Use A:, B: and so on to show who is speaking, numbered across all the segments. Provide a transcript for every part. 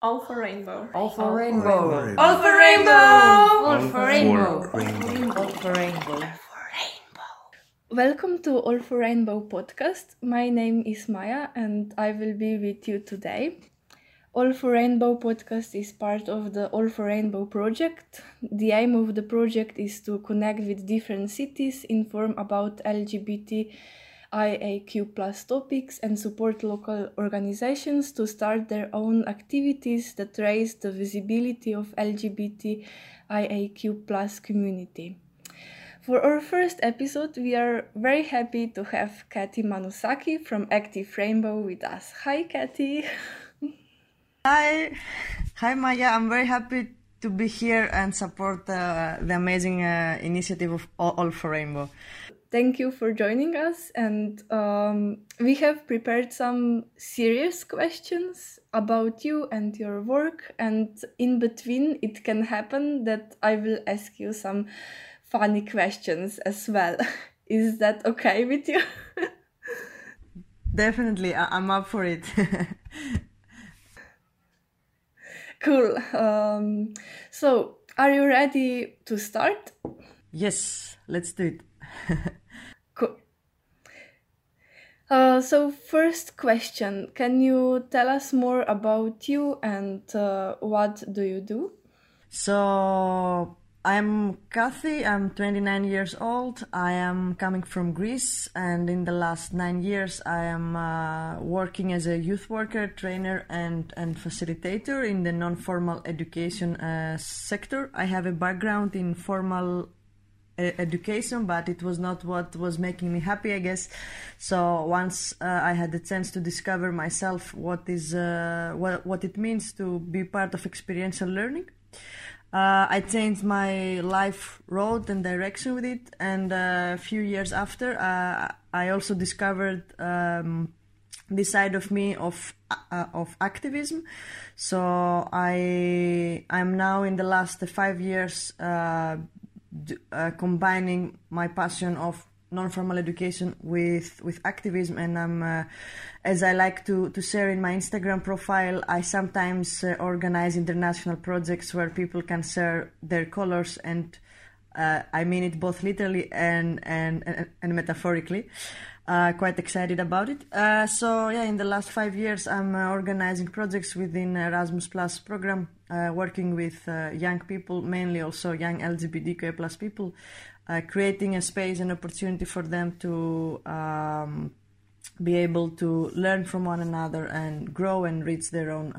A: All for rainbow.
B: All for rainbow.
A: All for rainbow.
B: All for rainbow.
C: rainbow.
B: All for rainbow.
A: Welcome to All for Rainbow podcast. My name is Maya and I will be with you today. All for Rainbow podcast is part of the All for Rainbow project. The aim of the project is to connect with different cities, inform about LGBTIAQ plus topics, and support local organizations to start their own activities that raise the visibility of LGBTIAQ plus community. For our first episode, we are very happy to have Kathy Manusaki from Active Rainbow with us. Hi, Kathy.
D: Hi, hi Maya. I'm very happy to be here and support uh, the amazing uh, initiative of All for Rainbow.
A: Thank you for joining us, and um, we have prepared some serious questions about you and your work. And in between, it can happen that I will ask you some funny questions as well. Is that okay with you?
D: Definitely, I- I'm up for it.
A: cool. Um, so, are you ready to start?
D: yes, let's do it.
A: Cool. Uh, so, first question Can you tell us more about you and uh, what do you do?
D: So, I'm Kathy. I'm 29 years old. I am coming from Greece, and in the last nine years, I am uh, working as a youth worker, trainer, and, and facilitator in the non formal education uh, sector. I have a background in formal education, but it was not what was making me happy, I guess. So once uh, I had the chance to discover myself what is uh, what what it means to be part of experiential learning, uh, I changed my life road and direction with it. And uh, a few years after, uh, I also discovered. Um, this side of me of uh, of activism. So I I'm now in the last five years uh, uh, combining my passion of non-formal education with with activism, and I'm uh, as I like to to share in my Instagram profile. I sometimes uh, organize international projects where people can share their colors and. Uh, I mean it both literally and and and, and metaphorically. Uh, quite excited about it. Uh, so yeah, in the last five years, I'm uh, organizing projects within Erasmus Plus program, uh, working with uh, young people, mainly also young LGBTQI plus people, uh, creating a space and opportunity for them to um, be able to learn from one another and grow and reach their own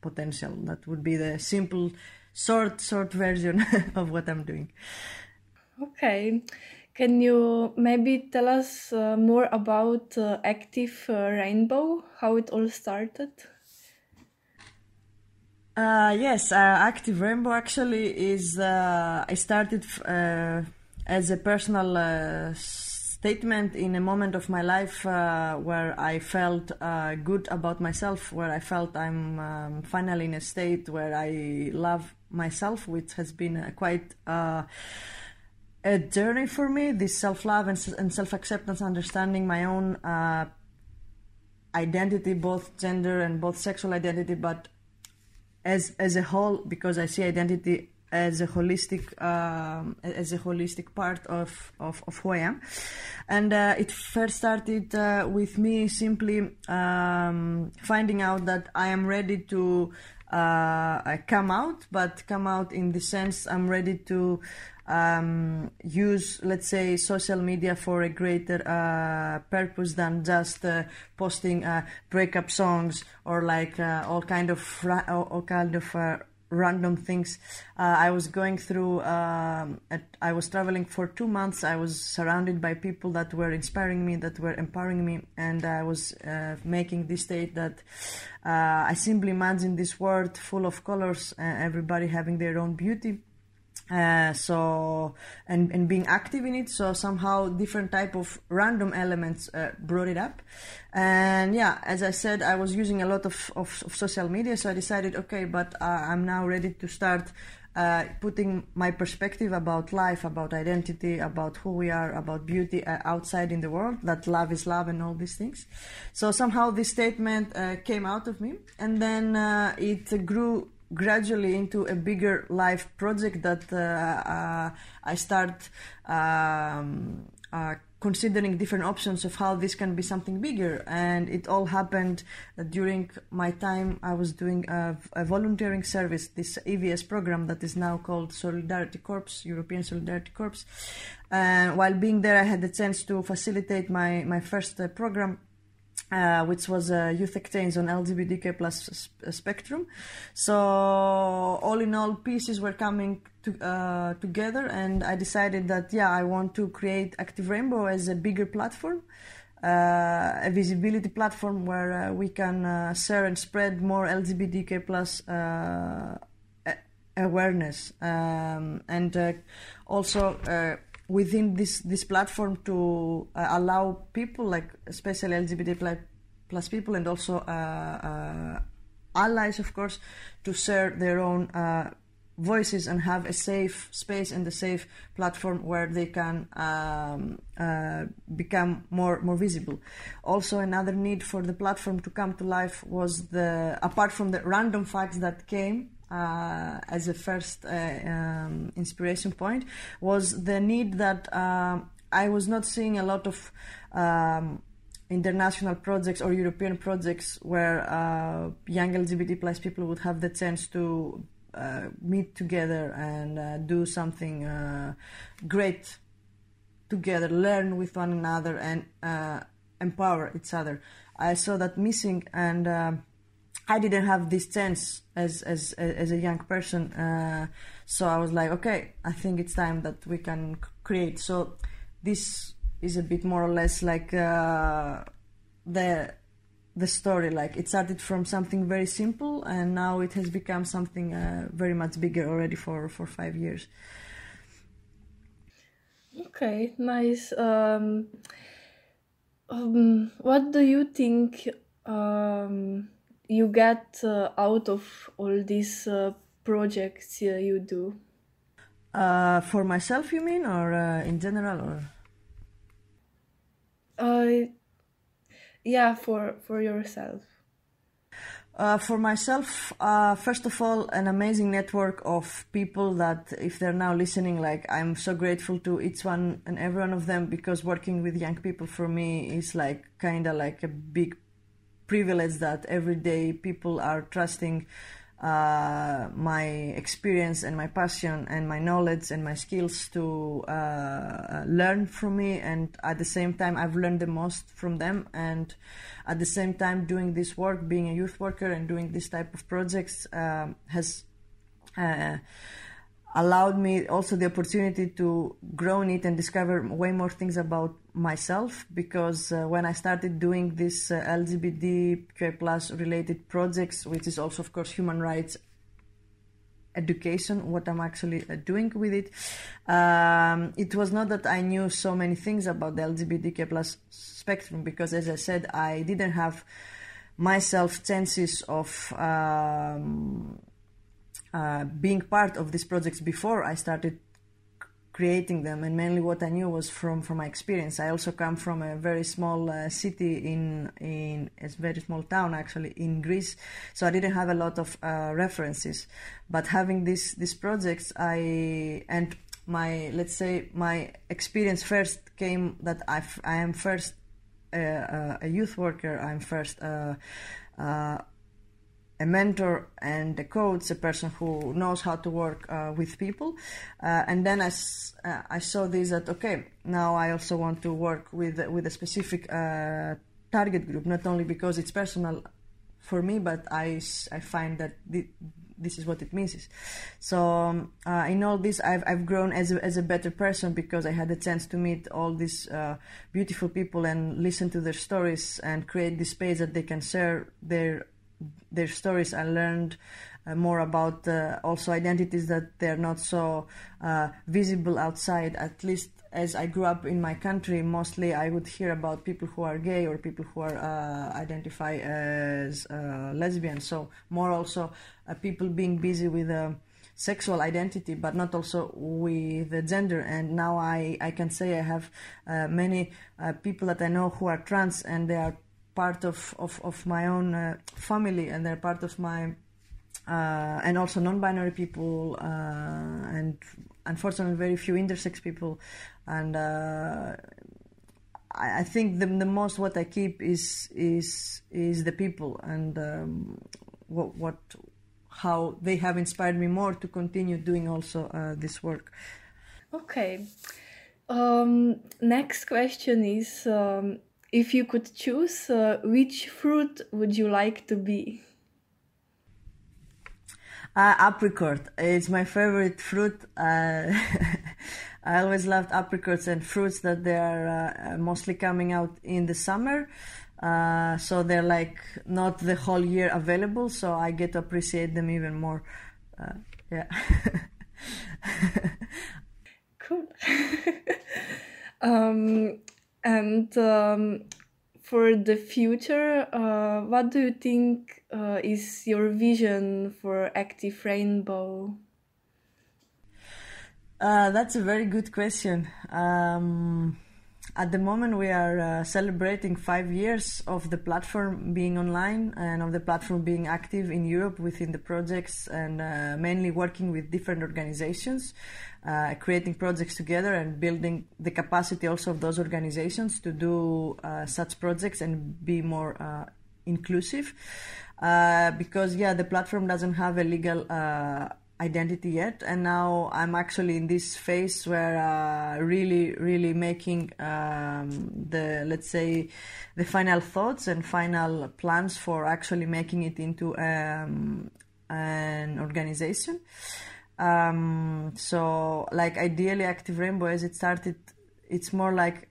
D: potential. That would be the simple, short, short version of what I'm doing.
A: Okay. Can you maybe tell us uh, more about uh, Active uh, Rainbow, how it all started?
D: Uh, yes, uh, Active Rainbow actually is. I started as a personal statement in a moment of my life uh, where I felt uh, good about myself, where I felt I'm um, finally in a state where I love myself, which has been quite. Uh, a journey for me this self-love and, and self-acceptance understanding my own uh, identity both gender and both sexual identity but as as a whole because I see identity as a holistic um, as a holistic part of, of, of who I am, and uh, it first started uh, with me simply um, finding out that I am ready to uh, come out, but come out in the sense I'm ready to um, use, let's say, social media for a greater uh, purpose than just uh, posting uh, breakup songs or like uh, all kind of ra- all, kind of uh, random things. Uh, I was going through. Um, at, I was traveling for two months. I was surrounded by people that were inspiring me, that were empowering me, and I was making this state that I simply imagine this world full of colors, everybody having their own beauty uh, so and and being active in it so somehow different type of random elements uh, brought it up and yeah as i said i was using a lot of, of, of social media so i decided okay but uh, i'm now ready to start uh, putting my perspective about life, about identity, about who we are, about beauty uh, outside in the world, that love is love and all these things. So somehow this statement uh, came out of me, and then it grew gradually into a bigger life project that uh, uh, I start um, uh, considering different options of how this can be something bigger. And it all happened during my time. I was doing a, a volunteering service, this EVS program that is now called Solidarity Corps, European Solidarity Corps. And while being there, I had the chance to facilitate my, my first uh, program uh, which was youth exchange on LGBTQ plus spectrum. So all in all, pieces were coming to, uh, together, and I decided that yeah, I want to create Active Rainbow as a bigger platform. Uh, a visibility platform where uh, we can uh, share and spread more LGBTQ plus awareness um, and also within this this platform to uh, allow people like especially LGBT plus people and also uh, uh, allies, of course, to share their own uh, voices and have a safe space and a safe platform where they can um, uh, become more more visible. Also, another need for the platform to come to life was the apart from the random facts that came uh, as a first uh, um, inspiration point was the need that um, I was not seeing a lot of um, international projects or European projects where uh, young LGBT plus people would have the chance to uh, meet together and uh, do something uh, great together, learn with one another, and empower each other. I saw that missing and I didn't have this chance as as as a young person, uh, so I was like, okay, I think it's time that we can create. So this is a bit more or less like uh, the the story. Like it started from something very simple, and now it has become something uh, very much bigger already for for five years.
A: Okay, nice. Um, um, what do you think? Um, you get uh, out of all these uh, projects uh, you do?
D: Uh, for myself, you mean, or uh, in general, or?
A: Uh, yeah, for for yourself.
D: Uh, for myself, uh, first of all, an amazing network of people that, if they're now listening, like I'm so grateful to each one and every one of them because working with young people for me is like kind of like a big privilege that every day people are trusting uh, my experience and my passion and my knowledge and my skills to uh, learn from me. And at the same time i've learned the most from them. And at the same time doing this work being a youth worker and doing this type of projects uh, has uh, allowed me also the opportunity to grow in it and discover way more things about myself because uh, when I started doing this uh, plus related projects, which is also of course human rights education, what I'm actually uh, doing with it, um, it was not that I knew so many things about the LGBTQI plus spectrum because as I said, I didn't have myself chances of um, uh, being part of these projects before I started creating them and mainly what I knew was from from my experience. I also come from a very small uh, city in in a very small town actually in Greece, so I didn't have a lot of uh, references. But having these these projects, I and my let's say my experience first came that I I am first uh, uh, a youth worker. I'm first uh, a mentor and a coach, a person who knows how to work uh, with people. Uh, and then I, uh, I saw this that, okay, now I also want to work with, with a specific uh, target group, not only because it's personal for me, but I, I find that the, this is what it means. So um, uh, in all this, I've, I've grown as a, as a better person because I had the chance to meet all these uh, beautiful people and listen to their stories and create this space that they can share their their stories, I learned uh, more about uh, also identities that they're not so uh, visible outside. At least as I grew up in my country, mostly I would hear about people who are gay or people who are uh, identify as uh, lesbian. So more also uh, people being busy with sexual identity, but not also with gender. And now I, I can say I have many people that I know who are trans and they are part of, of, of my own uh, family and they're part of my, uh, and also non binary people uh, and unfortunately very few intersex people. And uh, I, I think the, the most what I keep is, is, is the people and um, what, what how they have inspired me more to continue doing also uh, this work.
A: Okay. Um, next question is um, if you could choose, uh, which fruit would you like to be?
D: Uh, apricot. It's my favorite fruit. Uh, I always loved apricots and fruits that they are uh, mostly coming out in the summer. Uh, so they're like not the whole year available, so I get to appreciate them even more. Uh, yeah.
A: cool. um, and um, for the future, uh, what do you think uh, is your vision for Active Rainbow?
D: Uh, that's a very good question. Um, at the moment, we are uh, celebrating five years of the platform being online and of the platform being active in Europe within the projects and uh, mainly working with different organizations, uh, creating projects together and building the capacity also of those organizations to do uh, such projects and be more uh, inclusive. Uh, because, yeah, the platform doesn't have a legal identity yet. And now i'm actually in this phase where uh, really really making um, the let's say the final thoughts and final plans for actually making it into um, an organization. Um, so like ideally active rainbow as it started it's more like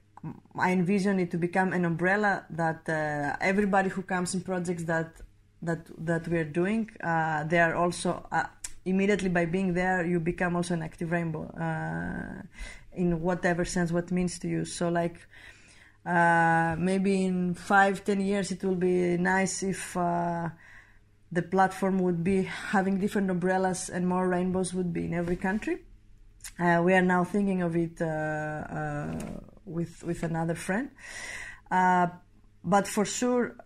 D: i envision it to become an umbrella that uh, everybody who comes in projects that that that we're doing uh, they are also uh, immediately by being there you become also an active rainbow uh, in whatever sense what means to you. So like uh, maybe in five ten years it will be nice if uh, the platform would be having different umbrellas and more rainbows would be in every country. Uh, we are now thinking of it uh, uh, with with another friend. But for sure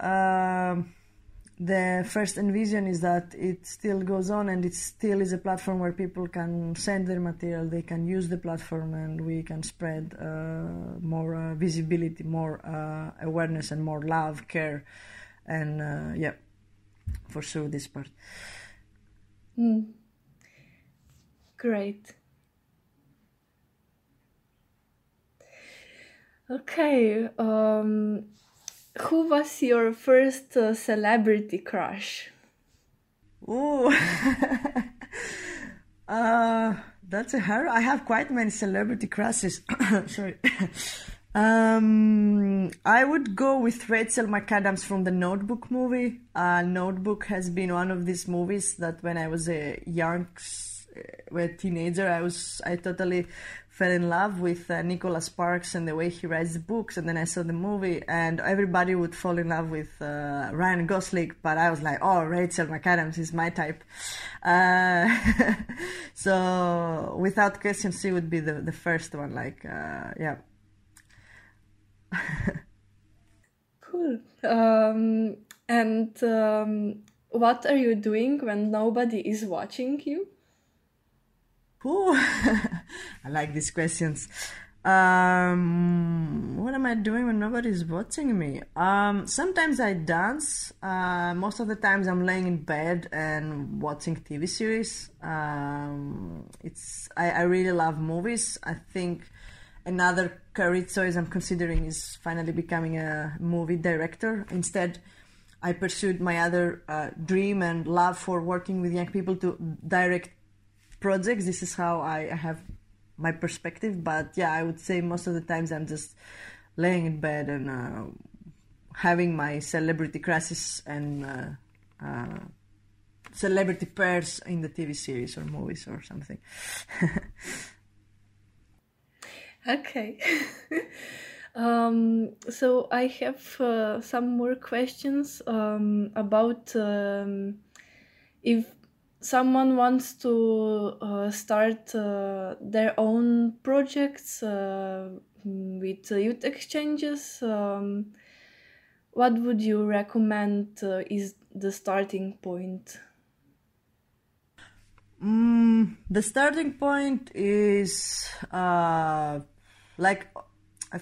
D: the first envision is that it still goes on and it still is a platform where people can send their material, they can use the platform, and we can spread uh, more uh, visibility, more uh, awareness, and more love, care, and uh, yeah, for sure, this part.
A: Mm. Great. Okay. Um, who was your first uh, celebrity crush?
D: Oh, uh, that's a hard. I have quite many celebrity crushes. Sorry. um, I would go with Rachel McAdams from the Notebook movie. Uh, Notebook has been one of these movies that when I was a young, a teenager, I was I totally fell in love with uh, Nicholas Sparks and the way he writes the books. And then I saw the movie, and everybody would fall in love with uh, Ryan Gosling. But I was like, oh, Rachel McAdams is my type. Uh, so without question, she would be the, the first one. Like, uh, yeah.
A: cool. Um, and um, what are you doing when nobody is watching you?
D: Ooh, I like these questions. Um, what am I doing when nobody's watching me? Um, sometimes I dance. Uh, most of the times I'm laying in bed and watching TV series. Um, it's I, I really love movies. I think another career choice I'm considering is finally becoming a movie director. Instead, I pursued my other uh, dream and love for working with young people to direct projects. This is how I have my perspective. But yeah, I would say most of the times I'm just laying in bed and uh, having my celebrity crashes and uh, uh, celebrity pairs in the TV series or movies or something.
A: okay. um, so I have uh, some more questions um, about um, if someone wants to uh, start uh, their own projects uh, with youth exchanges, um, what would you recommend uh, is the starting point?
D: Mm, the starting point is uh, like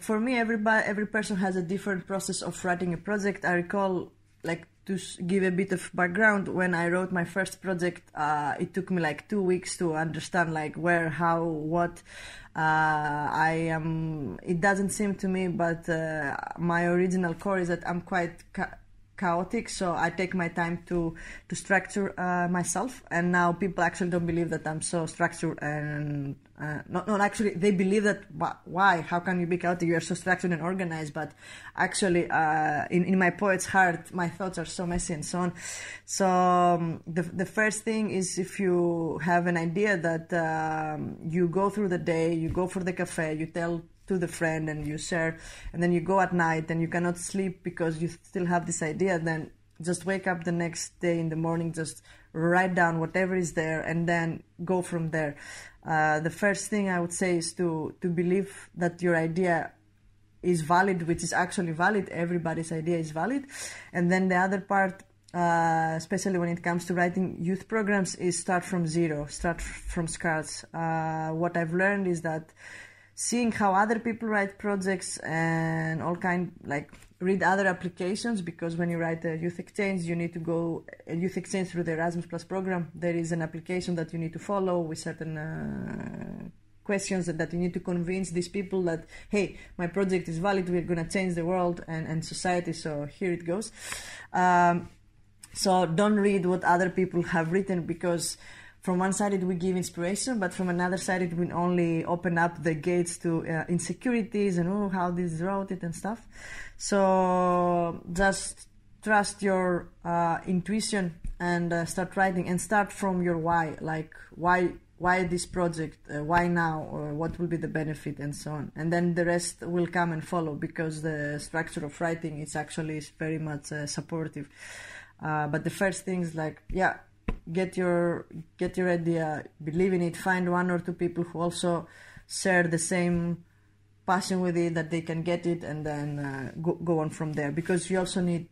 D: for me everybody every person has a different process of writing a project i recall like to give a bit of background when i wrote my first project uh, it took me like two weeks to understand like where how what. Uh, i am it doesn't seem to me but uh, my original core is that i'm quite ca- chaotic so i take my time to to structure uh, myself. And now people actually don't believe that i'm so structured and uh, not, not actually they believe that why? How can you be chaotic? You are so structured and organized. But actually uh, in, in my poet's heart my thoughts are so messy and so on. So um, the, the first thing is if you have an idea that um, you go through the day you go for the cafe you tell to the friend and you share and then you go at night and you cannot sleep because you still have this idea then just wake up the next day in the morning just write down whatever is there and then go from there. Uh, the first thing i would say is to to believe that your idea is valid which is actually valid. Everybody's idea is valid. And then the other part uh, especially when it comes to writing youth programs is start from zero start from scratch. Uh, what i've learned is that seeing how other people write projects and all kind like read other applications because when you write a youth exchange you need to go a youth exchange through the erasmus plus program there is an application that you need to follow with certain uh, questions that, that you need to convince these people that hey my project is valid we're going to change the world and, and society so here it goes. Um, so don't read what other people have written because from one side it will give inspiration, but from another side it will only open up the gates to uh, insecurities and oh how this wrote it and stuff. So just trust your uh, intuition and uh, start writing and start from your why, like why why this project, uh, why now, or what will be the benefit, and so on. And then the rest will come and follow because the structure of writing is actually very much uh, supportive. Uh, but the first things like yeah get your get your idea, believe in it, find one or two people who also share the same passion with it that they can get it, and then uh, go go on from there. Because you also need,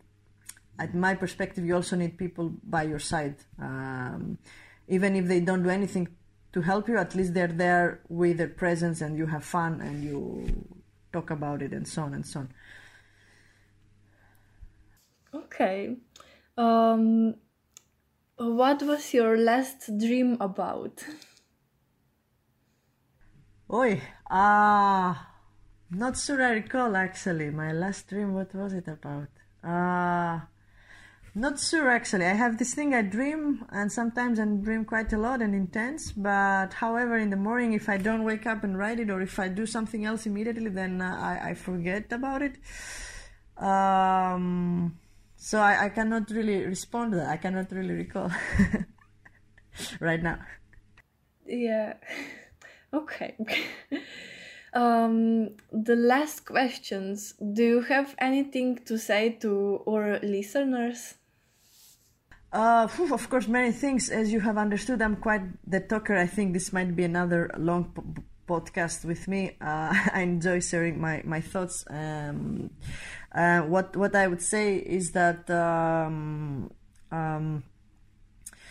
D: at my perspective, you also need people by your side, um, even if they don't do anything to help you. At least they're there with their presence, and you have fun, and you talk about it, and so on and so on.
A: Okay. Um, what was your last dream about?
D: Oi, ah, uh, not sure I recall actually. My last dream, what was it about? Ah, uh, not sure actually. I have this thing I dream, and sometimes I dream quite a lot and intense. But however, in the morning, if I don't wake up and write it, or if I do something else immediately, then uh, I, I forget about it. Um, so I, I cannot really respond to that. I cannot really recall right now.
A: Yeah. Okay. um, the last questions. Do you have anything to say to our listeners?
D: Uh, of course, many things. As you have understood, I'm quite the talker. I think this might be another long podcast with me. Uh, I enjoy sharing my my thoughts. Um, uh, what what I would say is that um, um,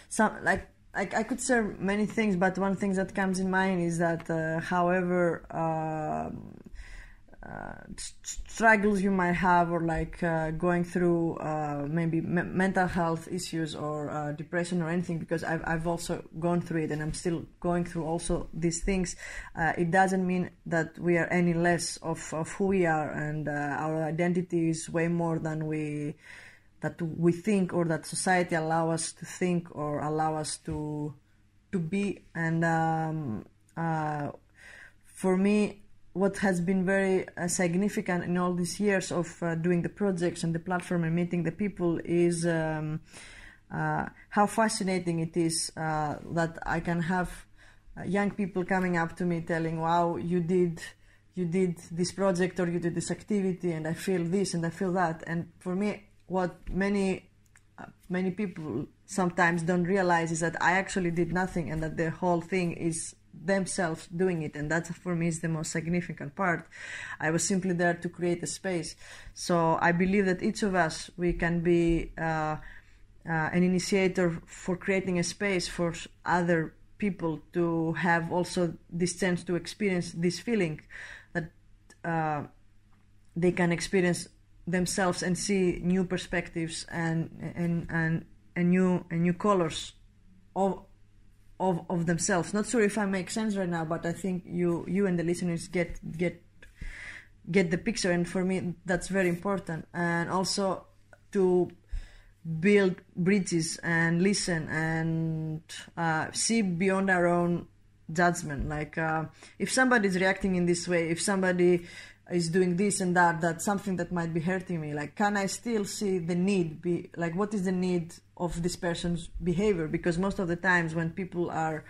D: some like I, I could say many things, but one thing that comes in mind is that, uh, however, uh, struggles you might have, or like uh, going through uh, maybe m- mental health issues or uh, depression or anything, because I've I've also gone through it, and I'm still going through also these things. it doesn't mean that we are any less of, of who we are, and our identity is way more than we that we think or that society allow us to think or allow us to to be and um, uh, for me what has been very uh, significant in all these years of uh, doing the projects and the platform and meeting the people is um, uh, how fascinating it is uh, that I can have uh, young people coming up to me telling, "Wow, you did." You did this project or you did this activity, and I feel this and I feel that. And for me, what many many people sometimes don't realize is that I actually did nothing and that the whole thing is themselves doing it and that for me is the most significant part. I was simply there to create a space. So i believe that each of us we can be uh, uh, an initiator for creating a space for other people to have also this chance to experience this feeling that uh, they can experience themselves and see new perspectives and and and, and new and new colors of of of themselves. Not sure if I make sense right now, but I think you you and the listeners get get get the picture, and for me that's very important. And also to build bridges and listen and uh, see beyond our own judgment. Like uh, if somebody is reacting in this way, if somebody is doing this and that that's something that might be hurting me. Like can i still see the need be like what is the need of this person's behavior? Because most of the times when people are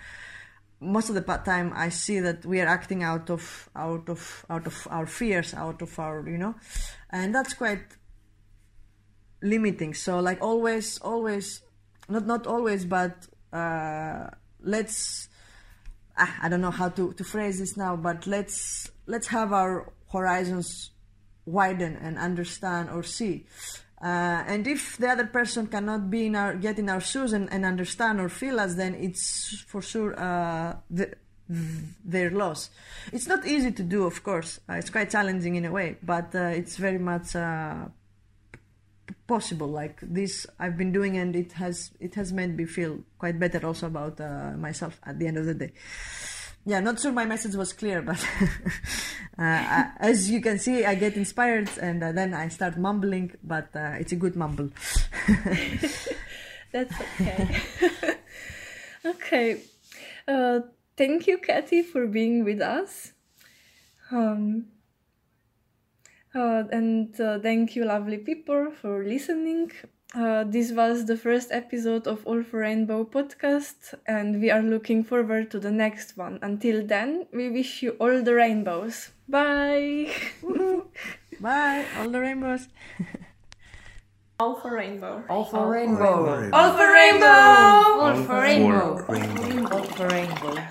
D: most of the time i see that we are acting out of out of out of our fears out of our you know? And that's quite limiting. So like always always not not always but uh let's ah, i don't know how to to phrase this now but let's let's have our horizons widen and understand or see. Uh, and if the other person cannot be in our get in our shoes and, and understand or feel us, then it's for sure uh, the, their loss. It's not easy to do, of course. Uh, it's quite challenging in a way, but uh, it's very much uh, possible. Like this, I've been doing, and it has it has made me feel quite better also about uh, myself at the end of the day yeah, not sure my message was clear, but uh, as you can see, I get inspired and uh, then I start mumbling, but uh, it's a good mumble.
A: That's okay. okay. Uh, thank you, Kathy, for being with us. Um, uh, and uh, thank you, lovely people, for listening. Uh, this was the first episode of All for Rainbow podcast, and we are looking forward to the next one. Until then, we wish you all the rainbows. Bye!
D: Bye! All the rainbows!
A: all for rainbow.
B: All for rainbow.
A: All for rainbow!
B: All for rainbow. All for rainbow.